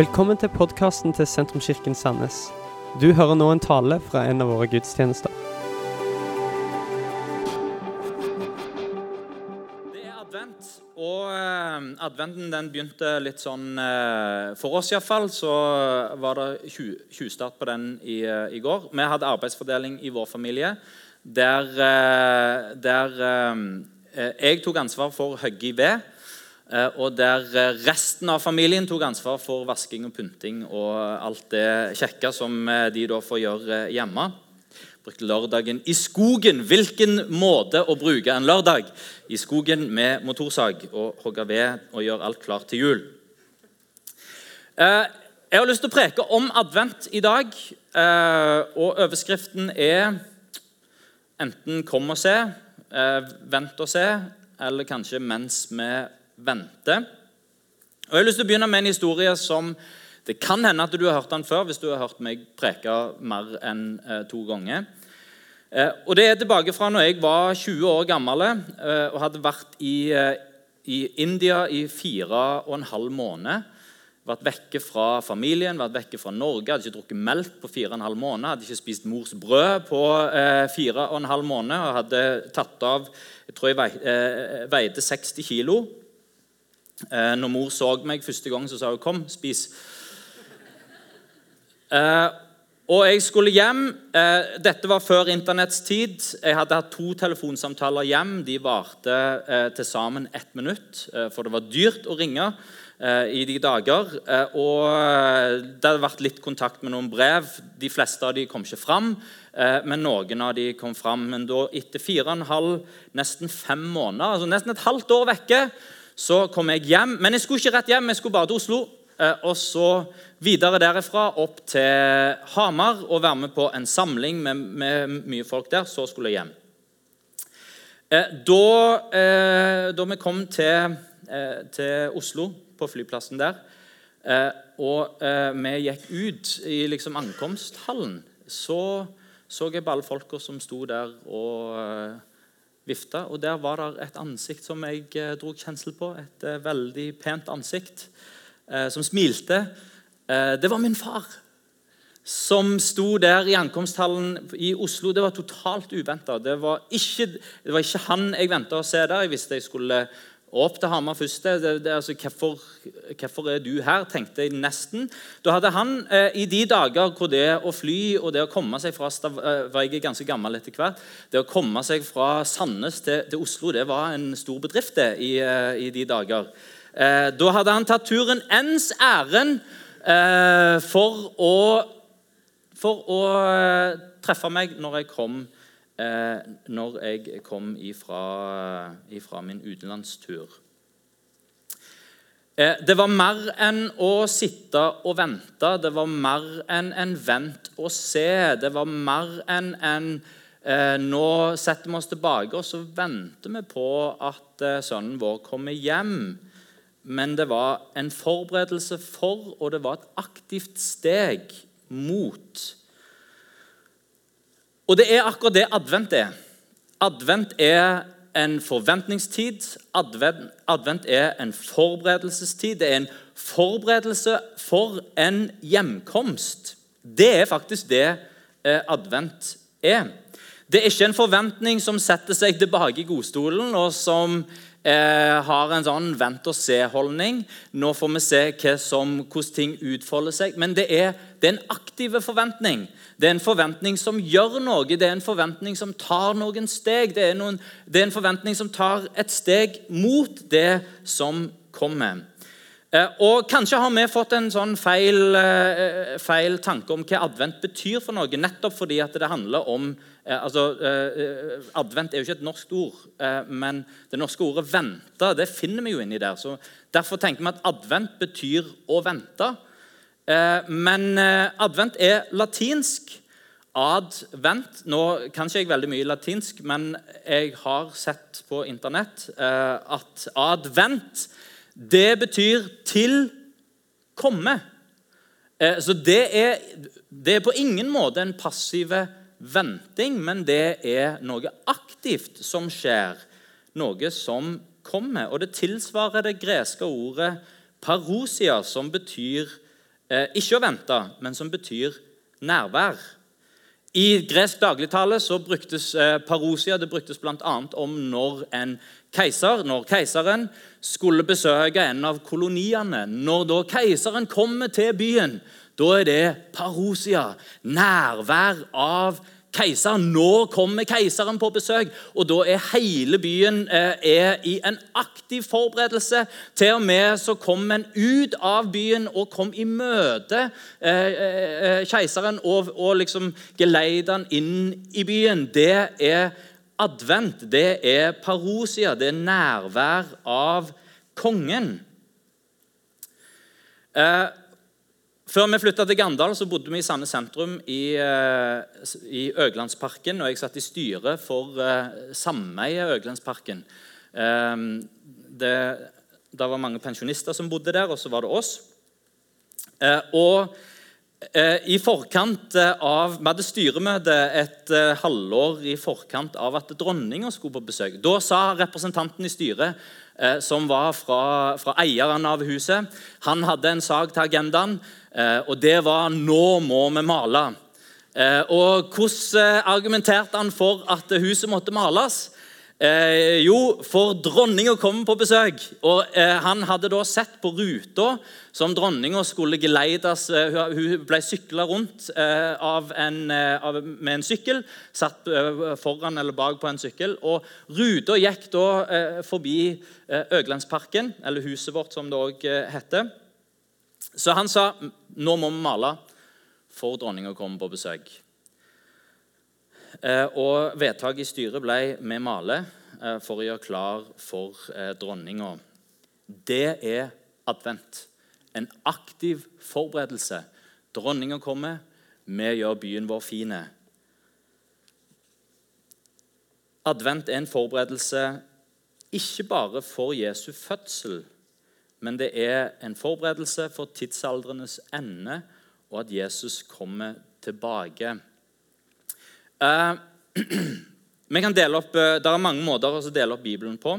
Velkommen til podkasten til Sentrumskirken Sandnes. Du hører nå en tale fra en av våre gudstjenester. Det er advent, og eh, adventen den begynte litt sånn eh, For oss iallfall så var det tju- tjuvstart på den i, eh, i går. Vi hadde arbeidsfordeling i vår familie der, eh, der eh, jeg tok ansvar for å hogge i ved. Eh, Og der eh, resten av familien tok ansvar for vasking og pynting og alt det kjekke som eh, de da får gjøre hjemme. Brukte lørdagen i skogen. Hvilken måte å bruke en lørdag i skogen med motorsag og hogge ved og gjøre alt klart til jul. Jeg har lyst til å preke om advent i dag, og overskriften er enten 'Kom og se', 'Vent og se', eller kanskje 'Mens vi venter'. Og Jeg har lyst til å begynne med en historie som det kan hende at du har hørt den før hvis du har hørt meg preke mer enn eh, to ganger. Eh, og Det er tilbake fra når jeg var 20 år gammel eh, og hadde vært i, i India i fire og en halv måned. Vært vekke fra familien, vært vekke fra Norge, hadde ikke drukket melk på fire og en halv måned. Hadde ikke spist mors brød på fire og en halv måned og hadde tatt av jeg tror jeg vei, veide 60 kilo. Eh, når mor så meg første gang, så sa hun 'kom, spis'. Eh, og jeg skulle hjem. Eh, dette var før internetts tid. Jeg hadde hatt to telefonsamtaler hjem. De varte eh, til sammen ett minutt, eh, for det var dyrt å ringe i de dager. Og det hadde vært litt kontakt med noen brev. De fleste av de kom ikke fram, men noen av de kom fram. Men da, etter fire og en halv, nesten fem måneder, altså nesten et halvt år vekke, så kom jeg hjem. Men jeg skulle ikke rett hjem, jeg skulle bare til Oslo. Eh, Og så videre derifra opp til Hamar og være med på en samling med, med mye folk der. Så skulle jeg hjem. Eh, Da, eh, da vi kom til, til Oslo, på flyplassen der, og vi gikk ut i liksom ankomsthallen, så så jeg på alle folka som sto der og vifta. Og der var det et ansikt som jeg eh, dro kjensel på. Et eh, veldig pent ansikt eh, som smilte. Det var min far som sto der i ankomsthallen i Oslo. Det var totalt uventa. Det, det var ikke han jeg venta å se der. Jeg visste jeg skulle opp til Hamar først. Det, det, altså, hvorfor, hvorfor er du her, tenkte jeg nesten. Da hadde han eh, i de dager hvor det å fly og det å komme seg fra Stav eh, var jeg ganske gammel etter hvert, det å komme seg fra Sandnes til, til Oslo det var en stor bedrift det, i, eh, i de dager. Eh, da hadde han tatt turen ens ærend eh, for for å eh, treffe meg når jeg kom, eh, når jeg kom ifra, ifra min utenlandstur. Eh, det var mer enn å sitte og vente. Det var mer enn en vent og se. Det var mer enn en eh, nå setter vi oss tilbake og så venter vi på at eh, sønnen vår kommer hjem. Men det var en forberedelse for, og det var et aktivt steg mot. Og det er akkurat det advent er. Advent er en forventningstid. Advent, advent er en forberedelsestid. Det er en forberedelse for en hjemkomst. Det er faktisk det eh, advent er. Det er ikke en forventning som setter seg tilbake i godstolen, og som eh, har en sånn vent-og-se-holdning. Nå får vi se som, hvordan ting utfolder seg. Men det er, det er en aktiv forventning. Det er en forventning som gjør noe, det er en forventning som tar noen steg. Det er, noen, det er en forventning som tar et steg mot det som kommer. Eh, Og Kanskje har vi fått en sånn feil, eh, feil tanke om hva advent betyr for noe, nettopp fordi at det handler om eh, altså, Advent er jo ikke et norsk ord, men det norske ordet 'vente' det finner vi jo inni der. så Derfor tenker vi at advent betyr å vente. Men advent er latinsk. Advent Nå kan ikke jeg veldig mye latinsk, men jeg har sett på Internett at advent det betyr 'til komme'. Eh, Så det er, det er på ingen måte en passiv venting, men det er noe aktivt som skjer. Noe som kommer. Og det tilsvarer det greske ordet parosia, som betyr eh, ikke å vente, men som betyr nærvær. I gresk dagligtale så bruktes eh, parosia det bruktes bl.a. om når en keiser, når keiseren skulle besøke en av koloniene. Når da keiseren kommer til byen, da er det parosia, nærvær av keiseren keiseren. Nå kommer keiseren på besøk. Og da er hele byen eh, er i en aktiv forberedelse. Til og med så kom en ut av byen og kom i møte eh, eh, keiseren og, og liksom geleide han inn i byen. Det er advent. Det er parosia. Det er nærvær av kongen. Eh, før vi flytta til Gandal, så bodde vi i Sande sentrum i, eh, i Øglandsparken. Og jeg satt i styret for uh, sameiet Øglandsparken. Um, det, det, var mange pensjonister som bodde der, og så var det oss. Uh, og uh, i forkant av, Vi hadde styremøte et halvår i forkant av at dronninga skulle på besøk. Da sa representanten i styret som var fra, fra eieren av huset. Han hadde en sak til agendaen Eh, og det var 'Nå må vi male'. Eh, og hvordan eh, argumenterte han for at huset måtte males? Eh, jo, for dronninga kom på besøk. og eh, Han hadde da sett på ruta som dronninga skulle geleides eh, Hun ble sykla rundt av en, av, med en sykkel. Satt foran eller bak på en sykkel. og Ruta gikk da forbi Øglandsparken, eller huset vårt, som det òg heter. Så han sa nå må vi male for dronninga kommer på besøk. Eh, og Vedtaket i styret ble med maler eh, for å gjøre klar for eh, dronninga. Det er advent. En aktiv forberedelse. Dronninga kommer, vi gjør byen vår fin. Advent er en forberedelse ikke bare for Jesu fødsel, men det er en forberedelse for tidsaldrenes ende og at Jesus kommer tilbake. Uh, vi kan dele opp, uh, Det er mange måter å dele opp Bibelen på.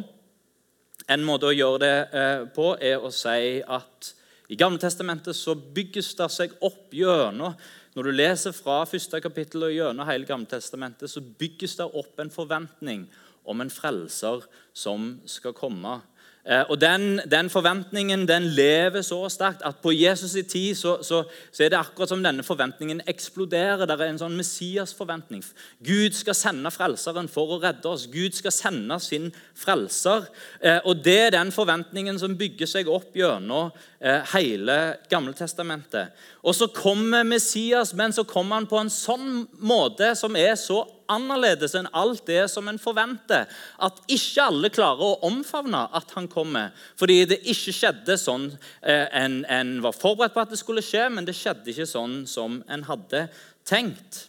En måte å gjøre det uh, på er å si at i Gamle Testamentet så bygges det seg opp gjennom Når du leser fra første kapittel og gjennom hele Gamle Testamentet, så bygges det opp en forventning om en frelser som skal komme. Eh, og den, den, forventningen den lever så sterkt at på Jesus' i tid så, så, så, er det akkurat som denne forventningen eksploderer. Det er en sånn Messias-forventning. Gud skal sende frelseren for å redde oss. Gud skal sende sin frelser. Eh, og Det er den forventningen som bygger seg opp gjennom eh, hele Gammeltestamentet. Og så kommer Messias, men så kommer han på en sånn måte som er så annerledes enn alt det som en forventer. At ikke alle klarer å omfavne at han kommer. Fordi det ikke skjedde sånn eh, en, en var forberedt på at det skulle skje, men det skjedde ikke sånn som en hadde tenkt.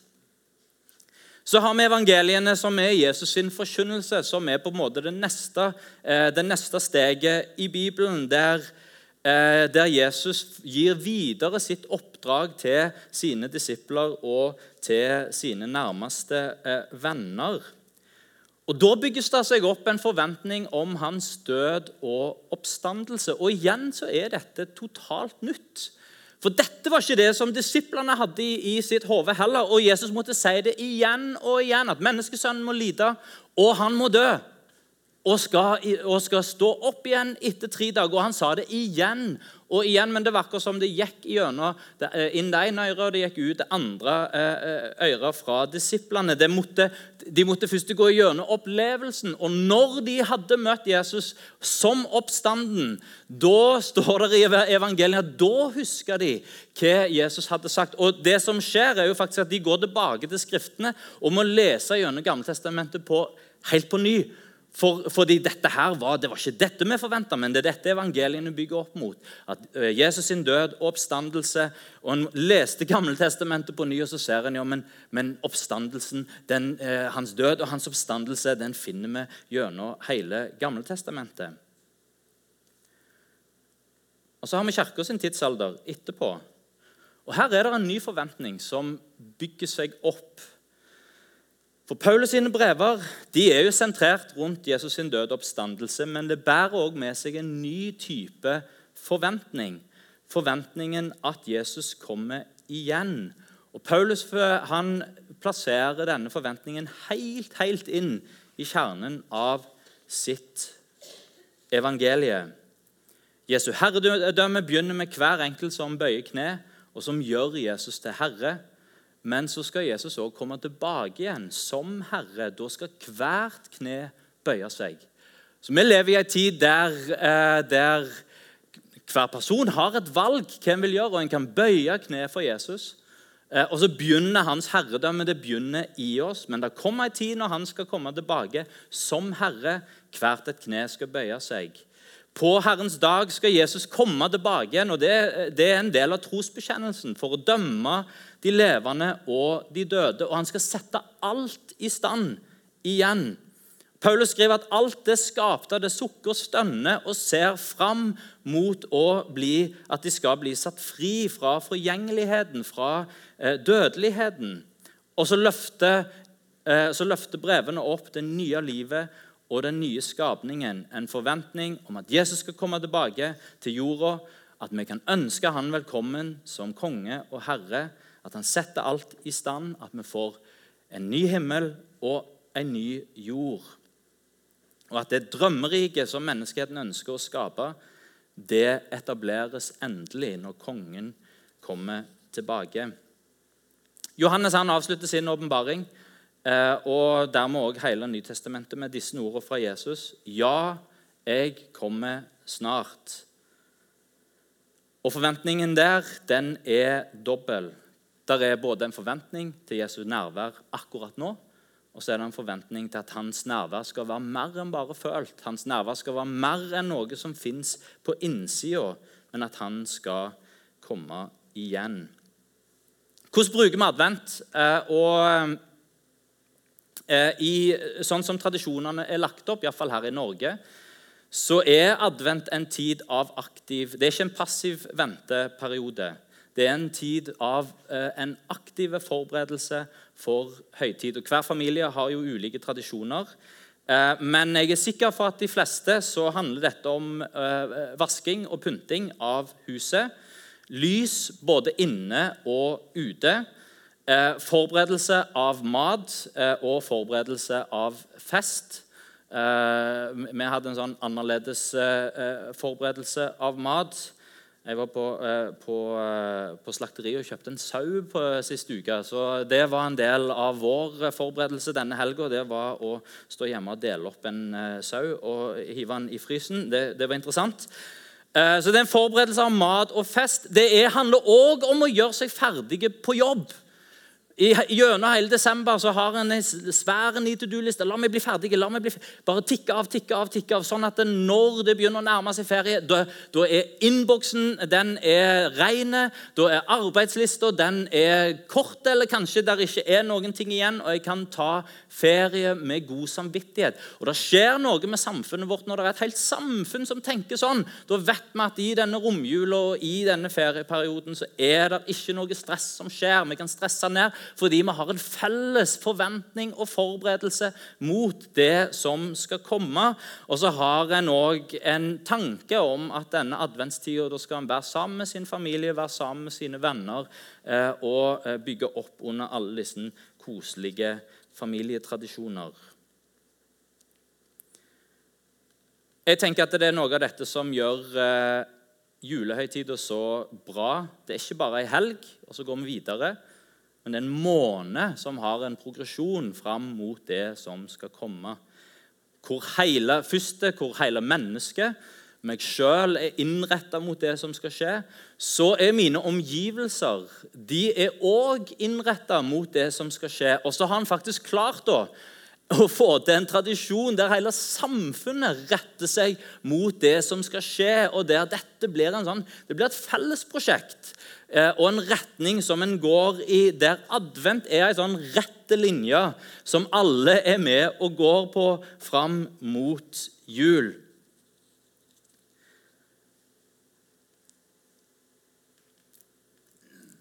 Så har vi evangeliene, som er Jesus sin forkynnelse, som er på en måte det neste, eh, det neste steget i Bibelen. der der Jesus gir videre sitt oppdrag til sine disipler og til sine nærmeste eh, venner. Og Da bygges det seg opp en forventning om hans død og oppstandelse. Og igjen så er dette totalt nytt. For dette var ikke det som disiplene hadde i sitt hode heller. Og Jesus måtte si det igjen og igjen, at menneskesønnen må lide, og han må dø og skal, og skal, stå opp igjen etter tre dager. Og han sa det igjen og igjen, men det var akkurat som det gikk gjennom det, inn det ene øret, og det gikk ut det andre eh, eh, øret fra disiplene. De måtte, de måtte først gå gjennom opplevelsen. Og når de hadde møtt Jesus som oppstanden, da står det i evangeliet da husker de hva Jesus hadde sagt. Og det som skjer, er jo faktisk at de går tilbake til Skriftene og må lese gjennom Gammeltestamentet på, helt på ny. For, fordi dette her var, Det var ikke dette vi forventa, men det er dette evangeliene bygger opp mot. At Jesus sin død oppstandelse og En leste Gammeltestamentet på ny, og så ser en ja, men, men oppstandelsen, den, eh, hans død og hans oppstandelse den finner vi gjennom hele Gammeltestamentet. Og Så har vi Kirka sin tidsalder etterpå. Og Her er det en ny forventning som bygger seg opp for Paulus sine brever de er jo sentrert rundt Jesus sin døde oppstandelse, men det bærer òg med seg en ny type forventning. forventningen at Jesus kommer igjen. Og Paulus han plasserer denne forventningen helt, helt inn i kjernen av sitt evangelie. Jesu herredømme begynner med hver enkelt som bøyer kne, og som gjør Jesus til herre. Men så skal Jesus òg komme tilbake igjen som herre. Da skal hvert kne bøye seg. Så Vi lever i en tid der, eh, der hver person har et valg hva en vil gjøre, og en kan bøye kne for Jesus. Eh, og så begynner hans herredømme det begynner i oss, men det kommer en tid når han skal komme tilbake som herre. Hvert et kne skal bøye seg. På Herrens dag skal Jesus komme tilbake igjen, og det, det, er en del av trosbekjennelsen for å dømme de levende og de døde. Og han skal sette alt i stand igjen. Paulus skriver at alt det skapte, det sukker stønner og ser fram mot å bli, at de skal bli satt fri fra forgjengeligheten, fra eh, dødeligheten. Og så løfter, eh, så løfter brevene opp det nye livet og den nye skapningen. En forventning om at Jesus skal komme tilbake til jorda, at vi kan ønske han velkommen som konge og herre, at han setter alt i stand, at vi får en ny himmel og en ny jord. Og at det drømmeriket som menneskeheten ønsker å skape, det etableres endelig når kongen kommer tilbake. Johannes han avslutter sin åpenbaring, eh, og dermed også hele Nytestamentet med disse ordene fra Jesus. Ja, jeg kommer snart. Og Forventningen der den er dobbel. Der er både en forventning til Jesu nærvær akkurat nå, og så er det en forventning til at hans nærvær skal være mer enn bare følt. Hans nærvær skal være mer enn noe som fins på innsida, men at han skal komme igjen. Hvordan bruker vi advent? Eh, og eh, i, sånn som tradisjonene er lagt opp, iallfall her i Norge, så er advent en tid av aktiv Det er ikke en passiv venteperiode. Det er en tid av eh, en aktiv forberedelse for høytid. Og Hver familie har jo ulike tradisjoner. Eh, men jeg er sikker for at de fleste så handler dette om eh, vasking og pynting av huset. Lys både inne og ute. Forberedelse av mat og forberedelse av fest. Vi hadde en sånn annerledes forberedelse av mat. Jeg var på, eh, på, eh, på slakteriet og kjøpte en sau på sist uke. Så det var en del av vår forberedelse denne helga. Det var å stå hjemme og dele opp en eh, sau og hive den i frysen. Det, det var interessant. Så det er en forberedelse av mat og fest. Det er, handler òg om å gjøre seg ferdige på jobb. Gjennom hele desember så har en en svær need to do-liste. La meg bli ferdig. la meg bli Bare tikke av, tikke av, tikke av. Sånn at når det begynner å nærme seg ferie, da, da er innboksen den er ren. Da er arbeidslista den er kort, eller kanskje der ikke er noen ting igjen. Og jeg kan ta ferie med god samvittighet. Og Det skjer noe med samfunnet vårt når det er et helt samfunn som tenker sånn. Da vet vi at i denne romjula og i denne ferieperioden så er det ikke noe stress som skjer. Vi kan stresse ned fordi vi har en felles forventning og forberedelse mot det som skal komme. Og så har en òg en tanke om at denne adventstida da skal en være sammen med sin familie, være sammen med sine venner eh, og eh, bygge opp under alle disse koselige familietradisjoner. Jeg tenker at Det er noe av dette som gjør eh, julehøytida så bra. Det er ikke bare ei helg, og så går vi videre. Men det er en måned som har en progresjon fram mot det som skal komme. Hvor hele, første, hvor hele mennesket, meg sjøl, er innretta mot det som skal skje. Så er mine omgivelser de er òg innretta mot det som skal skje. Og så har han faktisk klart da, å få til en tradisjon der hele samfunnet retter seg mot det som skal skje, og der dette blir, sånn, det blir et fellesprosjekt eh, og en retning som en går i, der advent er en sånn rette linje som alle er med og går på fram mot jul.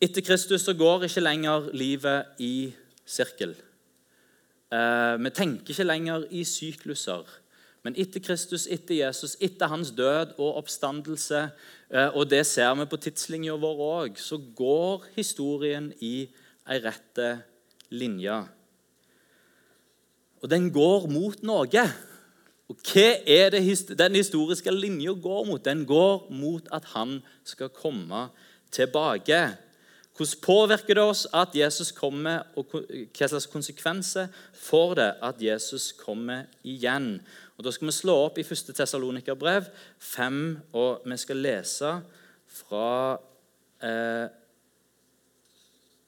Etter Kristus så går ikke lenger livet i sirkel. Eh, vi tenker ikke lenger i sykluser. Men etter Kristus, etter Jesus, etter hans død og oppstandelse, eh, og det ser vi på tidslinja vår òg, så går historien i ei rette linje. Og den går mot noe. Og hva er det den historiske linja går mot? Den går mot at han skal komme tilbake. Hvordan påvirker det oss at Jesus kommer, og hva slags konsekvenser får det at Jesus kommer igjen? Og Da skal vi slå opp i 1. Tessalonikerbrev 5, og vi skal lese fra eh,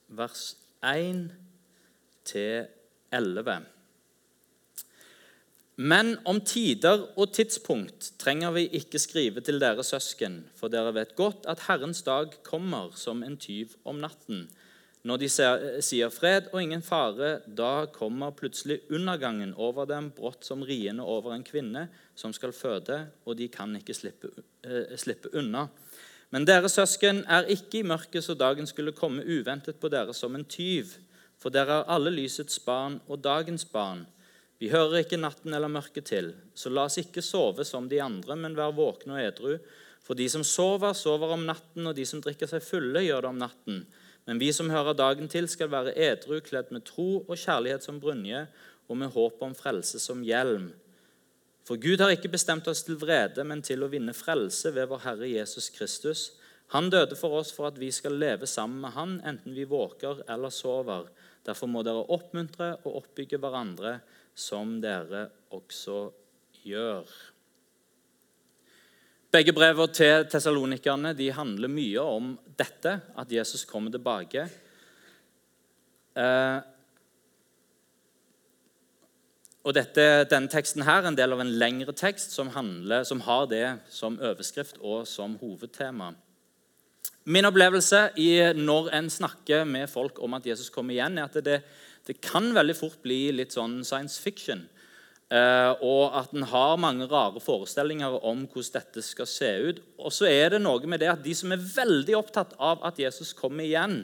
vers 1 til 11. Men om tider og tidspunkt trenger vi ikke skrive til dere søsken, for dere vet godt at Herrens dag kommer som en tyv om natten. Når de sier fred og ingen fare, da kommer plutselig undergangen over dem brått som riende over en kvinne som skal føde, og de kan ikke slippe, eh, slippe unna. Men dere søsken er ikke i mørket så dagen skulle komme uventet på dere som en tyv, for dere er alle lysets barn og dagens barn. Vi hører ikke natten eller mørket til, så la oss ikke sove som de andre, men være våkne og edru. For de som sover, sover om natten, og de som drikker seg fulle, gjør det om natten. Men vi som hører dagen til, skal være edru, kledd med tro og kjærlighet som brynje, og med håp om frelse som hjelm. For Gud har ikke bestemt oss til vrede, men til å vinne frelse ved vår Herre Jesus Kristus. Han døde for oss for at vi skal leve sammen med Han, enten vi våker eller sover. Derfor må dere oppmuntre og oppbygge hverandre som dere også gjør. Begge brevene til tessalonikerne handler mye om dette, at Jesus kommer tilbake. Eh, og dette, Denne teksten her er en del av en lengre tekst som, handler, som har det som overskrift og som hovedtema. Min opplevelse når en snakker med folk om at Jesus kommer igjen, er at det, det kan veldig fort bli litt sånn science fiction. Uh, og at en har mange rare forestillinger om hvordan dette skal se ut. Og så er det noe med det at de som er veldig opptatt av at Jesus kommer igjen,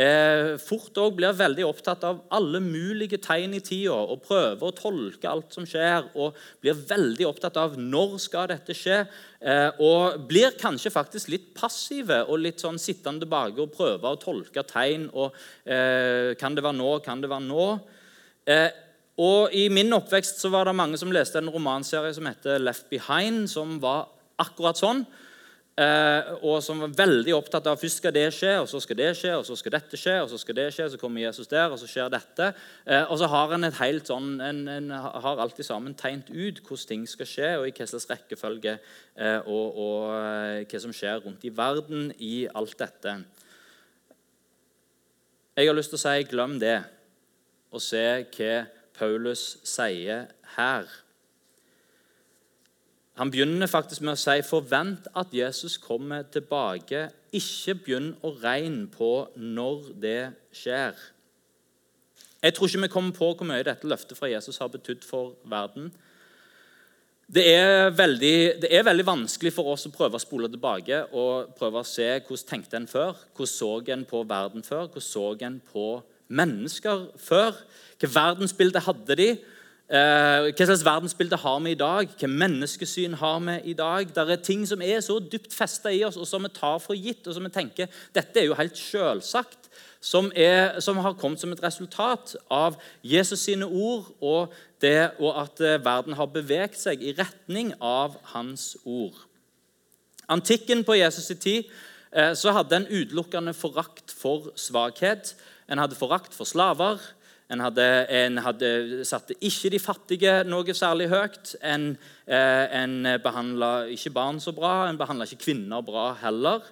eh, fort òg blir veldig opptatt av alle mulige tegn i tida og prøver å tolke alt som skjer, og blir veldig opptatt av når skal dette skje, eh, og blir kanskje faktisk litt passive og litt sånn sittende tilbake og prøver å tolke tegn. og eh, Kan det være nå? Kan det være nå? Eh, og I min oppvekst så var det mange som leste en romanserie som heter Left Behind, som var akkurat sånn. Eh, og som var veldig opptatt av først skal det skje, og så skal det skje, og så skal dette skje, og så skal det skje, så kommer Jesus der, og så skjer dette. Eh, og så har en et helt sånn, en, en har alltid sammen tegnet ut hvordan ting skal skje, og i hva slags rekkefølge, eh, og, og hva som skjer rundt i verden i alt dette. Jeg har lyst til å si glem det, og se hva Paulus sier her. Han begynner faktisk med å si forvent at Jesus kommer tilbake. Ikke begynn å regne på når det skjer. Jeg tror ikke vi kommer på hvor mye dette løftet fra Jesus har betydd for verden. Det er, veldig, det er, veldig, vanskelig for oss å prøve å spole tilbake og prøve å se hvordan tenkte en før. Hvordan så en på verden før? Hvordan så en på mennesker før? Hvilket verdensbilde hadde de? Eh, hva slags verdensbilde har vi i dag? Hva menneskesyn har vi i dag? Det er ting som er så dypt festa i oss, og som vi tar for gitt, og som vi tenker dette er jo helt selvsagt, som, er, som har kommet som et resultat av Jesus sine ord og, det, og at eh, verden har beveget seg i retning av hans ord. Antikken på Jesus' i tid eh, så hadde en utelukkende forakt for svakhet. En hadde forakt for slaver. En hadde, en hadde satte ikke de fattige noe særlig høyt. En, eh, en behandla ikke barn så bra, en behandla ikke kvinner bra heller.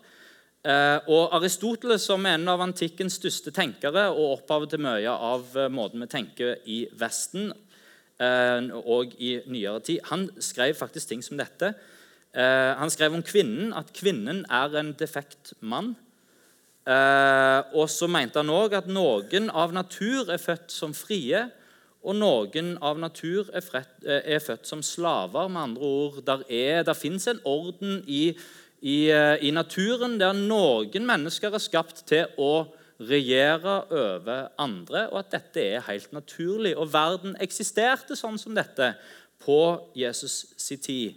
Eh, og Aristoteles, som er en av antikkens største tenkere og opphavet til mye av eh, måten vi tenker i Vesten eh, og i nyere tid, han skrev faktisk ting som dette. Eh, han skrev om kvinnen at kvinnen er en defekt mann. Eh, og så mente han òg at noen av natur er født som frie, og noen av natur er, eh, født som slaver. Med andre ord, der, er, der fins en orden i, i, eh, i, naturen der noen mennesker er skapt til å regjere over andre, og at dette er helt naturlig. Og verden eksisterte sånn som dette på Jesus sin tid.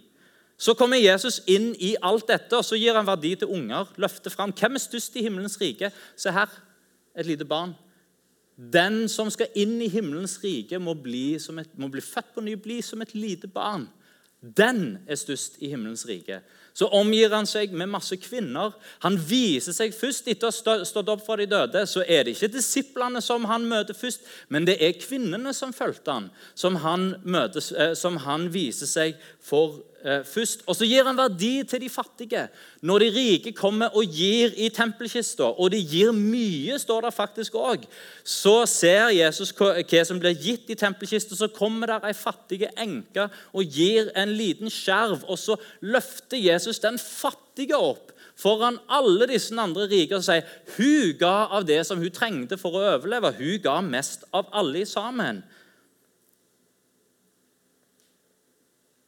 Så kommer Jesus inn i alt dette, og så gir han verdi til unger. Løfter fram. Hvem er størst i himmelens rike? Se her, et lite barn. Den som skal inn i himmelens rike, må bli, et, må bli født på ny, bli som et lite barn. Den er størst i himmelens rike. Så omgir han seg med masse kvinner. Han viser seg først etter å ha stått opp fra de døde. Så er det ikke disiplene som han møter først, men det er kvinnene som fulgte han, som han, møter, eh, som han viser seg for Eh, først. Og så gir han verdi til de fattige. Når de rike kommer og gir i tempelkista, og de gir mye, står det faktisk òg, så ser Jesus hva som blir gitt i tempelkista. Så kommer der ei fattige enke og gir en liten skjerv, og så løfter Jesus den fattige opp foran alle disse andre rike og sier hun ga av det som hun trengte for å overleve. Hun ga mest av alle sammen.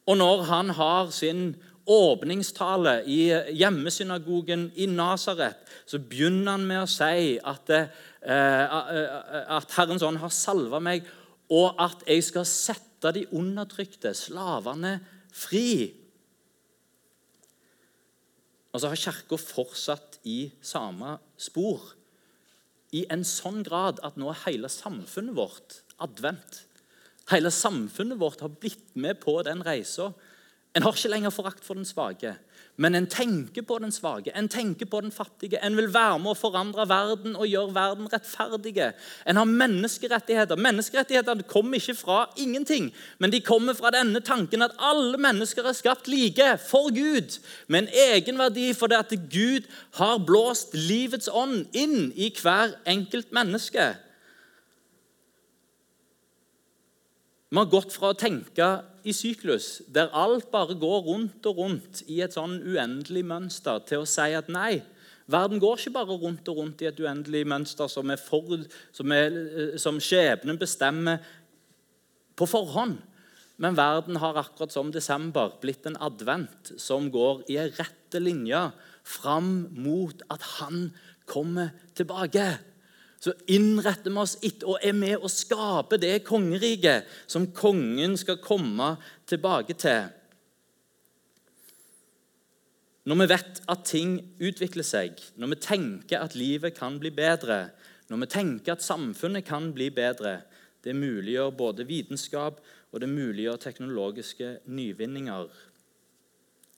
Og når han har sin åpningstale i hjemmesynagogen i Nasaret, så begynner han med å si at, eh, at Herrens ånd har salva meg, og at jeg skal sette de undertrykte, slavene, fri. Og så har Kirka fortsatt i samme spor. I en sånn grad at nå er hele samfunnet vårt advent. Hele samfunnet vårt har blitt med på den reisa. En har ikke lenger forakt for den svake, men en tenker på den svake, en tenker på den fattige. En vil være med å forandre verden og gjøre verden rettferdige. En har menneskerettigheter. Menneskerettighetene kommer ikke fra ingenting, men de kommer fra denne tanken at alle mennesker er skapt like for Gud, med en egenverdi fordi at Gud har blåst livets ånd inn i hver enkelt menneske. Vi har gått fra å tenke i syklus, der alt bare går rundt og rundt i et sånn uendelig mønster, til å si at nei, verden går ikke bare rundt og rundt i et uendelig mønster som, er for, som, er, eh, som skjebnen bestemmer på forhånd. Men verden har akkurat som desember blitt en advent som går i en rette linje fram mot at han kommer tilbake så innretter vi oss etter og er med å skape det kongeriket som kongen skal komme tilbake til. Når vi vet at ting utvikler seg, når vi tenker at livet kan bli bedre, når vi tenker at samfunnet kan bli bedre Det muliggjør både vitenskap og det muliggjør teknologiske nyvinninger.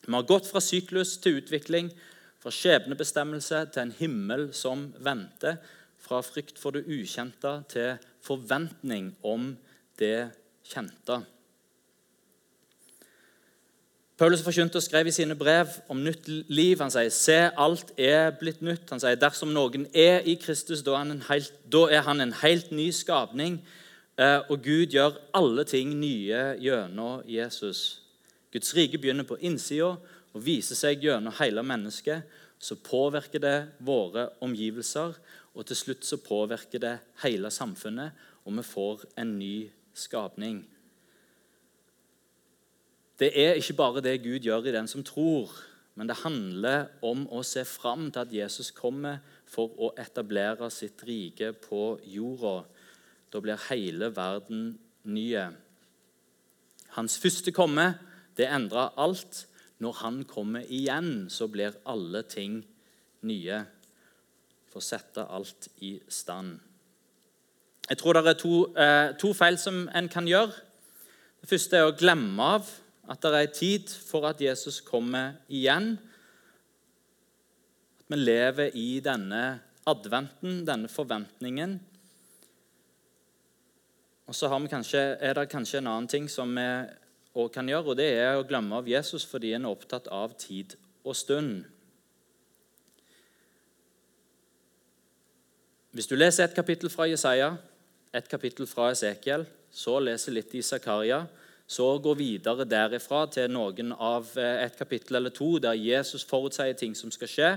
Vi har gått fra syklus til utvikling, fra skjebnebestemmelse til en himmel som venter fra frykt for det ukjente til forventning om det kjente. Paulus forkynte og skrev i sine brev om nytt liv. Han sier se, alt er blitt nytt. Han sier dersom noen er i Kristus, da er han en helt, ny skapning. Eh, og Gud gjør alle ting nye gjennom Jesus. Guds rike begynner på innsida og viser seg gjennom hele mennesket. Så påvirker det våre omgivelser, og til slutt så påvirker det hele samfunnet, og vi får en ny skapning. Det er ikke bare det Gud gjør i den som tror, men det handler om å se fram til at Jesus kommer for å etablere sitt rike på jorda. Da blir hele verden nye. Hans første komme det endrer alt. Når han kommer igjen, så blir alle ting nye for å sette alt i stand. Jeg tror det er to, eh, to feil som en kan gjøre. Det første er å glemme av at det er tid for at Jesus kommer igjen. At vi lever i denne adventen, denne forventningen. Og så kanskje, er det kanskje en annen ting som vi òg kan gjøre, og det er å glemme av Jesus fordi en er opptatt av tid og stund. Hvis du leser et kapittel fra Jesaja, et kapittel fra Esekiel, så leser litt i Zakaria, så går videre derifra til noen av eh, et kapittel eller to der Jesus forutsier ting som skal skje.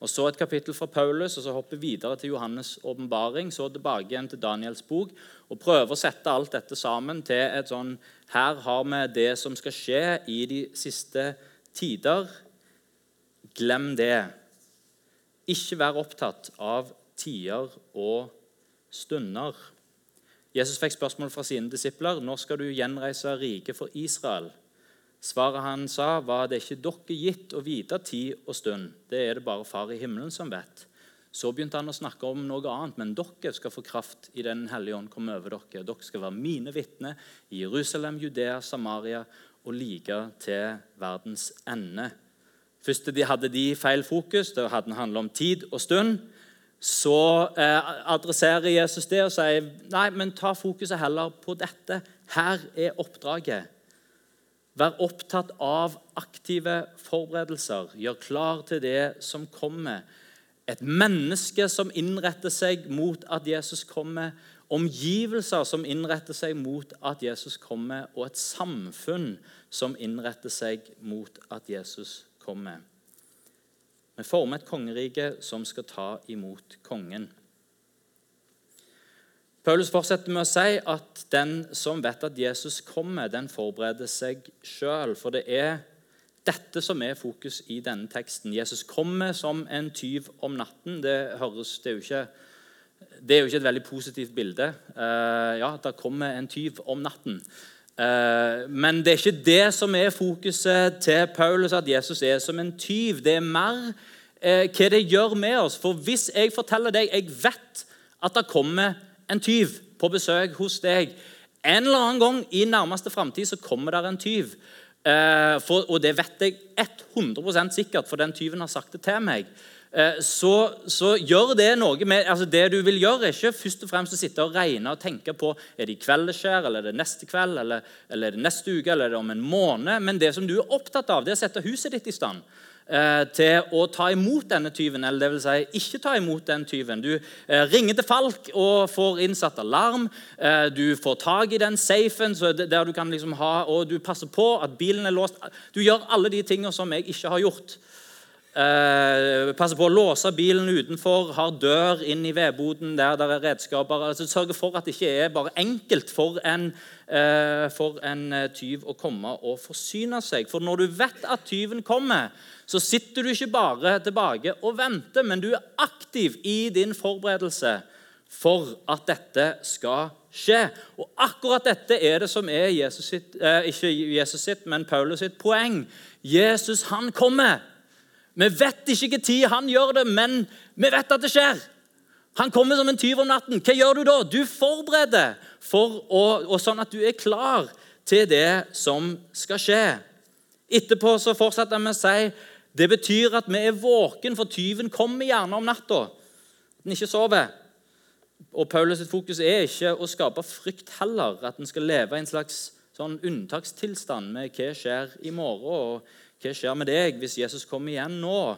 Og Så et kapittel fra Paulus, og så hopper videre til Johannes' åpenbaring. Så tilbake igjen til Daniels bok og prøver å sette alt dette sammen til et sånn Her har vi det som skal skje i de siste tider. Glem det. Ikke vær opptatt av tider og stunder. Jesus fikk spørsmål fra sine disipler når skal du gjenreise riket for Israel. Svaret han sa, var det ikke dere gitt å vite tid og stund. Det er det bare Far i himmelen som vet. Så begynte han å snakke om noe annet. Men dere skal få kraft i Den hellige ånd komme over dere. Dere skal være mine vitner i Jerusalem, Judea, Samaria og like til verdens ende. Først de hadde de feil fokus. Det hadde handlet om tid og stund. Så eh, adresserer Jesus det og sier nei, men ta fokuset heller på dette. Her er oppdraget. Vær opptatt av aktive forberedelser. Gjør klar til det som kommer et menneske som innretter seg mot at Jesus kommer, omgivelser som innretter seg mot at Jesus kommer, og et samfunn som innretter seg mot at Jesus kommer. Vi former et kongerike som skal ta imot kongen. Paulus fortsetter med å si at den som vet at Jesus kommer, den forbereder seg sjøl. For det er dette som er fokus i denne teksten. Jesus kommer som en tyv om natten. Det, høres, det, er, jo ikke, det er jo ikke et veldig positivt bilde. Uh, ja, da kommer en tyv om natten. Uh, men det er ikke det som er fokuset til Paulus, at Jesus er som en tyv. Det er mer uh, hva det gjør med oss. For hvis jeg forteller deg jeg vet at det kommer en tyv på besøk hos deg En eller annen gang i nærmeste framtid så kommer det en tyv. Eh, for, og det vet jeg 100% sikkert, for den tyven har sagt det til meg. Eh, så, så, gjør det noe med altså Det du vil gjøre, er ikke først og fremst å sitte og regne og tenke på er det i kveld det skjer, eller er det neste kveld, eller, eller er det neste uke, eller er det om en måned. Men det som du er opptatt av, det er å sette huset ditt i stand. Eh, til å ta imot denne tyven, eller det vil si ikke ta imot den tyven. Du eh, ringer til Falk og får innsatt alarm. Du får tak i den safen der du kan liksom ha, og du passer på at bilen er låst. Du gjør alle de tingene som jeg ikke har gjort. Passer på å låse bilen utenfor, har dør inn i vedboden der det er redskaper. altså Sørge for at det ikke er bare enkelt for en, for en tyv å komme og forsyne seg. For når du vet at tyven kommer, så sitter du ikke bare tilbake og venter, men du er aktiv i din forberedelse for at dette skal skje. Og akkurat dette er det som er Jesus sitt, eh, ikke Jesus sitt, men Paulus sitt poeng. Jesus, han kommer. Vi vet ikke tid han gjør det, men vi vet at det skjer. Han kommer som en tyv om natten. Hva gjør du da? Du forbereder, for å, og sånn at du er klar til det som skal skje. Etterpå så fortsetter med å si det betyr at vi er våken, for tyven kommer gjerne om natta. At en ikke sover. Og Paulus' fokus er ikke å skape frykt heller, at en skal leve i en slags sånn unntakstilstand med hva skjer i morgen, og hva skjer med deg hvis Jesus kommer igjen nå.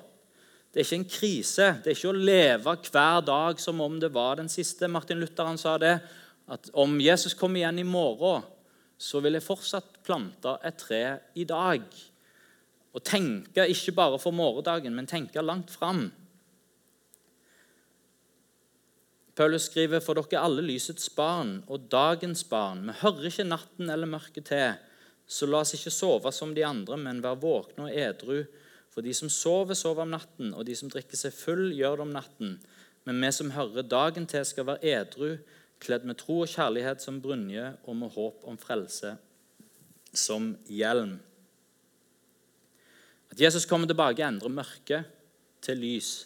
Det er ikke en krise. Det er ikke å leve hver dag som om det var den siste. Martin Luther han sa det, at om Jesus kommer igjen i morgen, så vil jeg fortsatt plante et tre i dag. Og tenke ikke bare for morgendagen, men tenke langt fram. Paulus skriver for dere alle lysets barn og dagens barn. Vi hører ikke natten eller mørket til, så la oss ikke sove som de andre, men være våkne og edru. For de som sover, sover om natten, og de som drikker seg full, gjør det om natten. Men vi som hører dagen til, skal være edru, kledd med tro og kjærlighet som brynje, og med håp om frelse som hjelm. At Jesus kommer tilbake, endrer mørket til lys.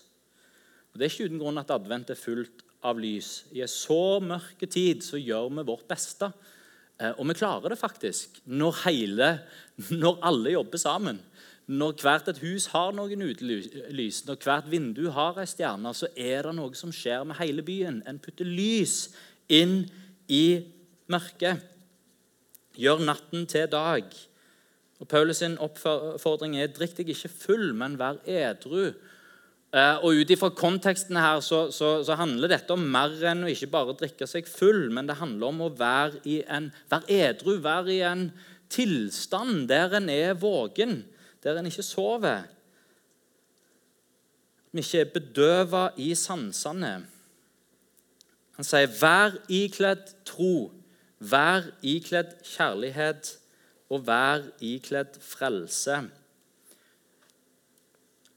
Og Det er ikke uten grunn at advent er fullt av lys. I en så mørke tid så gjør vi vårt beste. Eh, og vi klarer det faktisk når, hele, når alle jobber sammen. Når hvert et hus har noen utelys, når hvert vindu har ei stjerne, så er det noe som skjer med hele byen. En putter lys inn i mørket. Gjør natten til dag. Og Paulus' oppfordring er drikk deg ikke full, men vær edru. Eh, og Ut ifra konteksten her så, så, så, handler dette om mer enn å ikke bare drikke seg full, men det handler om å være, i en, være edru, være i en tilstand der en er våken, der en ikke sover. At vi ikke er bedøva i sansene. Han sier, 'Vær ikledd tro, vær ikledd kjærlighet' og vær ikledd frelse.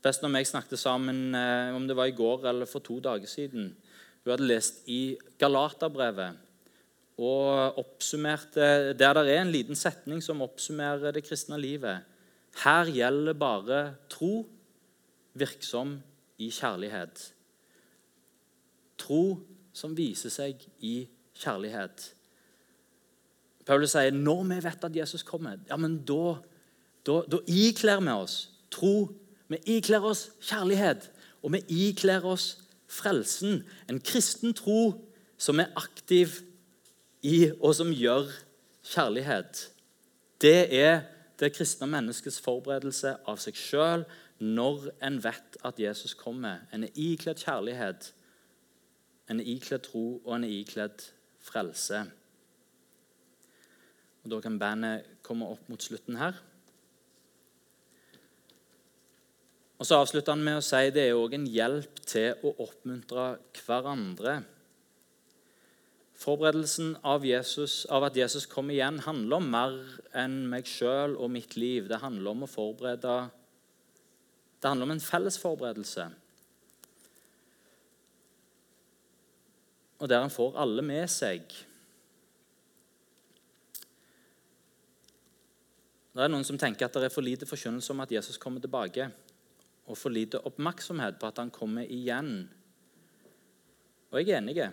Best om jeg snakket sammen eh, om det var i går eller for to dager siden. Hun hadde lest i Galaterbrevet og oppsummerte Der det er en liten setning som oppsummerer det kristne livet. Her gjelder bare tro, virksom i kjærlighet. Tro som viser seg i kjærlighet. Paulus sier når vi vet at Jesus kommer, ja, men da, da, da ikler vi oss tro. Vi ikler oss kjærlighet, og vi ikler oss frelsen. En kristen tro som er aktiv i, og som gjør kjærlighet. Det er det kristne menneskets forberedelse av seg sjøl når en vet at Jesus kommer. En er ikledd kjærlighet, en er ikledd tro, og en er ikledd frelse. Og Da kan bandet komme opp mot slutten her. Og Så avslutter han med å si det er òg en hjelp til å oppmuntre hverandre. Forberedelsen av, Jesus, av at Jesus kommer igjen, handler om mer enn meg sjøl og mitt liv. Det handler om å forberede Det handler om en felles forberedelse. Og der en får alle med seg. Det er noen som tenker at det er for lite forkynnelse om at Jesus kommer tilbake, og for lite oppmerksomhet på at han kommer igjen. Og jeg er enig.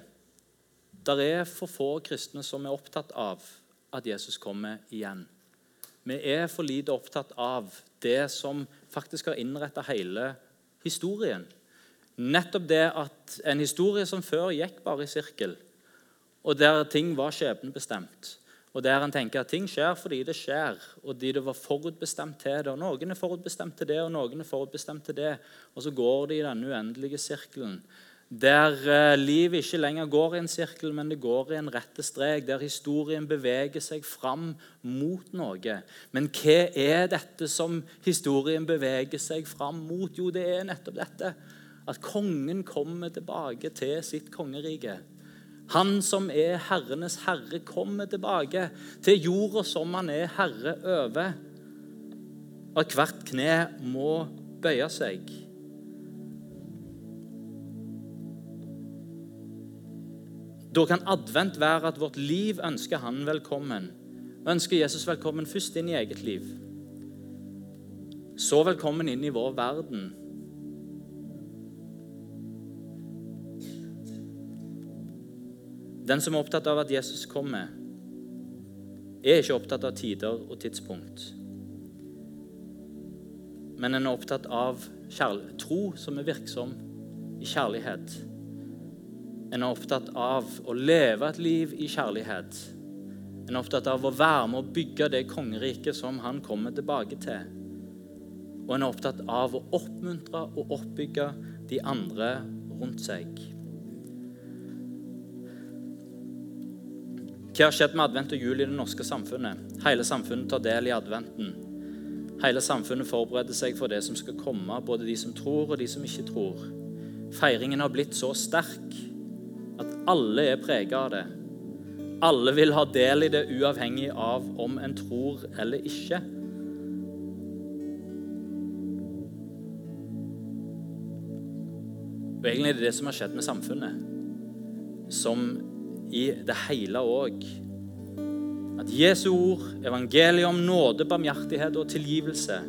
Det er for få kristne som er opptatt av at Jesus kommer igjen. Vi er for lite opptatt av det som faktisk har innretta hele historien. Nettopp det at en historie som før gikk bare i sirkel, og der ting var skjebnebestemt, og der en tenker at ting skjer fordi det skjer, og de det var forutbestemt til det. og Noen er forutbestemt til det, og noen er forutbestemt til det. Og så går de i denne uendelige sirkelen. Der eh, livet ikke lenger går i en sirkel, men det går i en rette strek. Der historien beveger seg fram mot noe. Men hva er dette som historien beveger seg fram mot? Jo, det er nettopp dette. At kongen kommer tilbake til sitt kongerike. Han som er herrenes herre, kommer tilbake til jorda som han er herre over. Og hvert kne må bøye seg. Da kan advent være at vårt liv ønsker han velkommen. Ønsker Jesus velkommen først inn i eget liv. Så velkommen inn i vår verden. Den som er opptatt av at Jesus kommer, er ikke opptatt av tider og tidspunkt. Men en er opptatt av tro som er virksom i kjærlighet. En er opptatt av å leve et liv i kjærlighet. En er opptatt av å være med å bygge det kongeriket som han kommer tilbake til. Og en er opptatt av å oppmuntre og oppbygge de andre rundt seg. Hva har skjedd med advent og jul i det norske samfunnet? Hele samfunnet tar del i adventen. Hele samfunnet forbereder seg for det som skal komme, både de som tror, og de som ikke tror. Feiringen har blitt så sterk at alle er prega av det. Alle vil ha del i det, uavhengig av om en tror eller ikke. Og Egentlig er det det som har skjedd med samfunnet. Som i det hele òg. At Jesu ord, evangeliet om nåde, barmhjertighet og tilgivelse,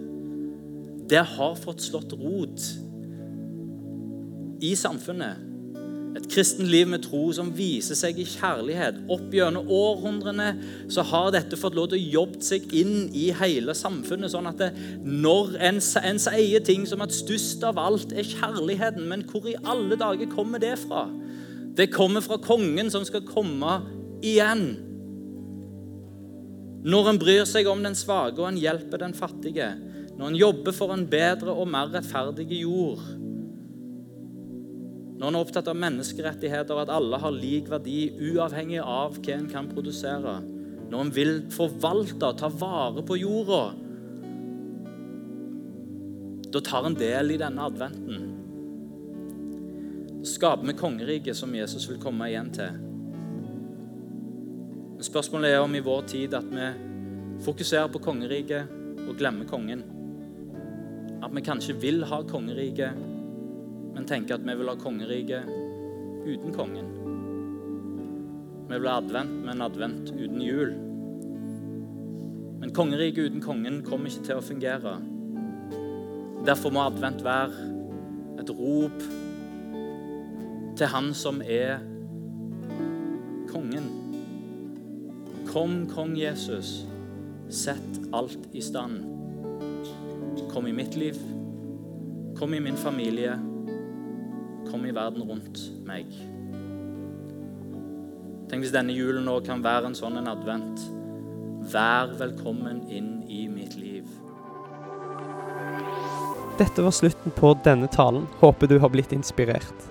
det har fått slått rot i samfunnet. Et kristen liv med tro som viser seg i kjærlighet. Opp gjennom århundrene så har dette fått lov til å jobbe seg inn i hele samfunnet. sånn at det, Når en, en sier ting som at størst av alt er kjærligheten, men hvor i alle dager kommer det fra? Det kommer fra kongen som skal komme igjen. Når en bryr seg om den svake og en hjelper den fattige. Når en jobber for en bedre og mer rettferdig jord. Når en er opptatt av menneskerettigheter og at alle har lik verdi, uavhengig av hva en kan produsere. Når en vil forvalte og ta vare på jorda. Da tar en del i denne adventen skaper vi kongeriket som Jesus vil komme igjen til. Men spørsmålet er om i vår tid at vi fokuserer på kongeriket og glemmer kongen. At vi kanskje vil ha kongeriket, men tenker at vi vil ha kongeriket uten kongen. Vi vil ha advent med en advent uten jul. Men kongeriket uten kongen kommer ikke til å fungere. Derfor må advent være et rop til Han som er kongen. Kom, kong Jesus. Sett alt i stand. Kom i mitt liv. Kom i min familie. Kom i verden rundt meg. Tenk hvis denne julen nå kan være en sånn en advent. Vær velkommen inn i mitt liv. Dette var slutten på denne talen. Håper du har blitt inspirert.